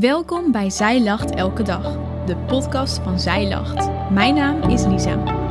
Welkom bij Zij Lacht Elke Dag, de podcast van Zij Lacht. Mijn naam is Lisa.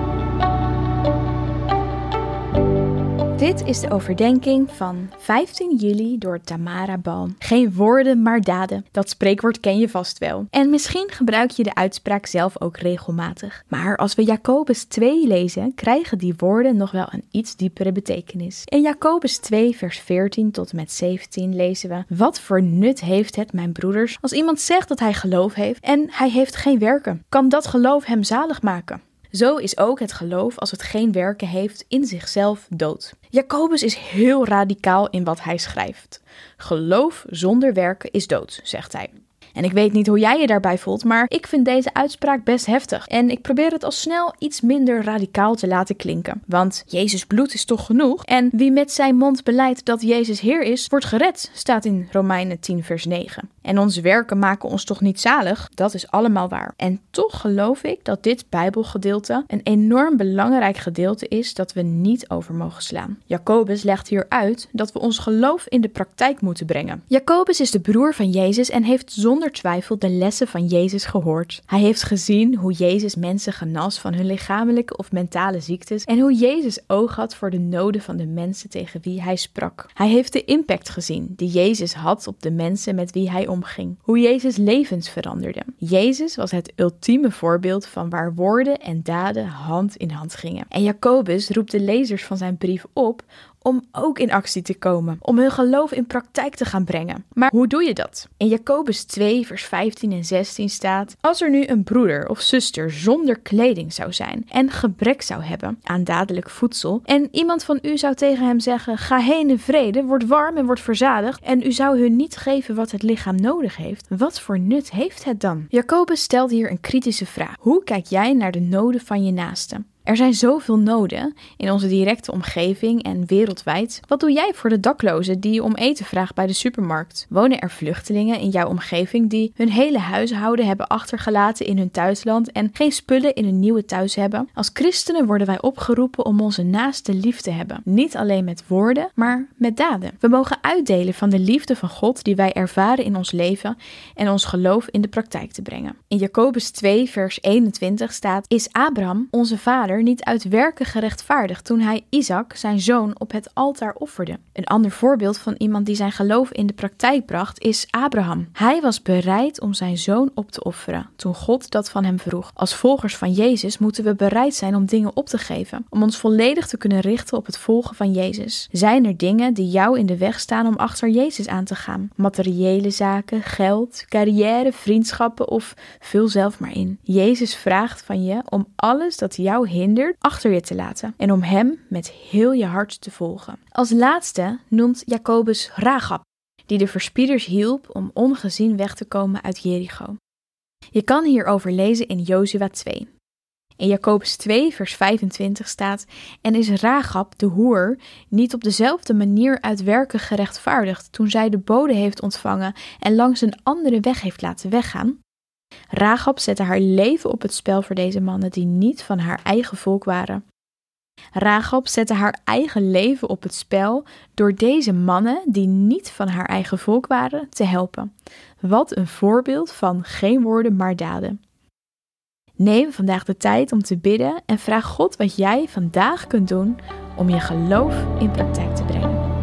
Dit is de overdenking van 15 juli door Tamara Balm. Geen woorden, maar daden. Dat spreekwoord ken je vast wel. En misschien gebruik je de uitspraak zelf ook regelmatig. Maar als we Jacobus 2 lezen, krijgen die woorden nog wel een iets diepere betekenis. In Jacobus 2, vers 14 tot en met 17 lezen we: Wat voor nut heeft het, mijn broeders, als iemand zegt dat hij geloof heeft en hij heeft geen werken? Kan dat geloof hem zalig maken? Zo is ook het geloof, als het geen werken heeft, in zichzelf dood. Jacobus is heel radicaal in wat hij schrijft. Geloof zonder werken is dood, zegt hij. En ik weet niet hoe jij je daarbij voelt, maar ik vind deze uitspraak best heftig. En ik probeer het al snel iets minder radicaal te laten klinken. Want Jezus bloed is toch genoeg? En wie met zijn mond beleidt dat Jezus Heer is, wordt gered, staat in Romeinen 10, vers 9. En onze werken maken ons toch niet zalig? Dat is allemaal waar. En toch geloof ik dat dit Bijbelgedeelte een enorm belangrijk gedeelte is dat we niet over mogen slaan. Jacobus legt hier uit dat we ons geloof in de praktijk moeten brengen. Jacobus is de broer van Jezus en heeft zonder zonder twijfel de lessen van Jezus gehoord. Hij heeft gezien hoe Jezus mensen genas van hun lichamelijke of mentale ziektes en hoe Jezus oog had voor de noden van de mensen tegen wie hij sprak. Hij heeft de impact gezien die Jezus had op de mensen met wie hij omging, hoe Jezus levens veranderde. Jezus was het ultieme voorbeeld van waar woorden en daden hand in hand gingen. En Jacobus roept de lezers van zijn brief op om ook in actie te komen, om hun geloof in praktijk te gaan brengen. Maar hoe doe je dat? In Jacobus 2, vers 15 en 16 staat: Als er nu een broeder of zuster zonder kleding zou zijn en gebrek zou hebben aan dadelijk voedsel, en iemand van u zou tegen hem zeggen: Ga heen in vrede, word warm en word verzadigd, en u zou hun niet geven wat het lichaam nodig heeft, wat voor nut heeft het dan? Jacobus stelt hier een kritische vraag: Hoe kijk jij naar de noden van je naaste? Er zijn zoveel noden in onze directe omgeving en wereldwijd. Wat doe jij voor de daklozen die om eten vraagt bij de supermarkt? Wonen er vluchtelingen in jouw omgeving die hun hele huishouden hebben achtergelaten in hun thuisland en geen spullen in hun nieuwe thuis hebben? Als christenen worden wij opgeroepen om onze naaste lief te hebben. Niet alleen met woorden, maar met daden. We mogen uitdelen van de liefde van God die wij ervaren in ons leven en ons geloof in de praktijk te brengen. In Jacobus 2, vers 21 staat: Is Abraham, onze vader, niet uit werken gerechtvaardigd toen hij Isaac, zijn zoon, op het altaar offerde. Een ander voorbeeld van iemand die zijn geloof in de praktijk bracht is Abraham. Hij was bereid om zijn zoon op te offeren toen God dat van hem vroeg. Als volgers van Jezus moeten we bereid zijn om dingen op te geven, om ons volledig te kunnen richten op het volgen van Jezus. Zijn er dingen die jou in de weg staan om achter Jezus aan te gaan? Materiële zaken, geld, carrière, vriendschappen of vul zelf maar in. Jezus vraagt van je om alles dat jou achter je te laten en om hem met heel je hart te volgen. Als laatste noemt Jacobus Ragab, die de verspieders hielp om ongezien weg te komen uit Jericho. Je kan hierover lezen in Jozua 2. In Jacobus 2, vers 25 staat: En is Ragab, de hoer, niet op dezelfde manier uit werken gerechtvaardigd toen zij de bode heeft ontvangen en langs een andere weg heeft laten weggaan? Rahab zette haar leven op het spel voor deze mannen die niet van haar eigen volk waren. Rahab zette haar eigen leven op het spel door deze mannen die niet van haar eigen volk waren te helpen. Wat een voorbeeld van geen woorden maar daden. Neem vandaag de tijd om te bidden en vraag God wat jij vandaag kunt doen om je geloof in praktijk te brengen.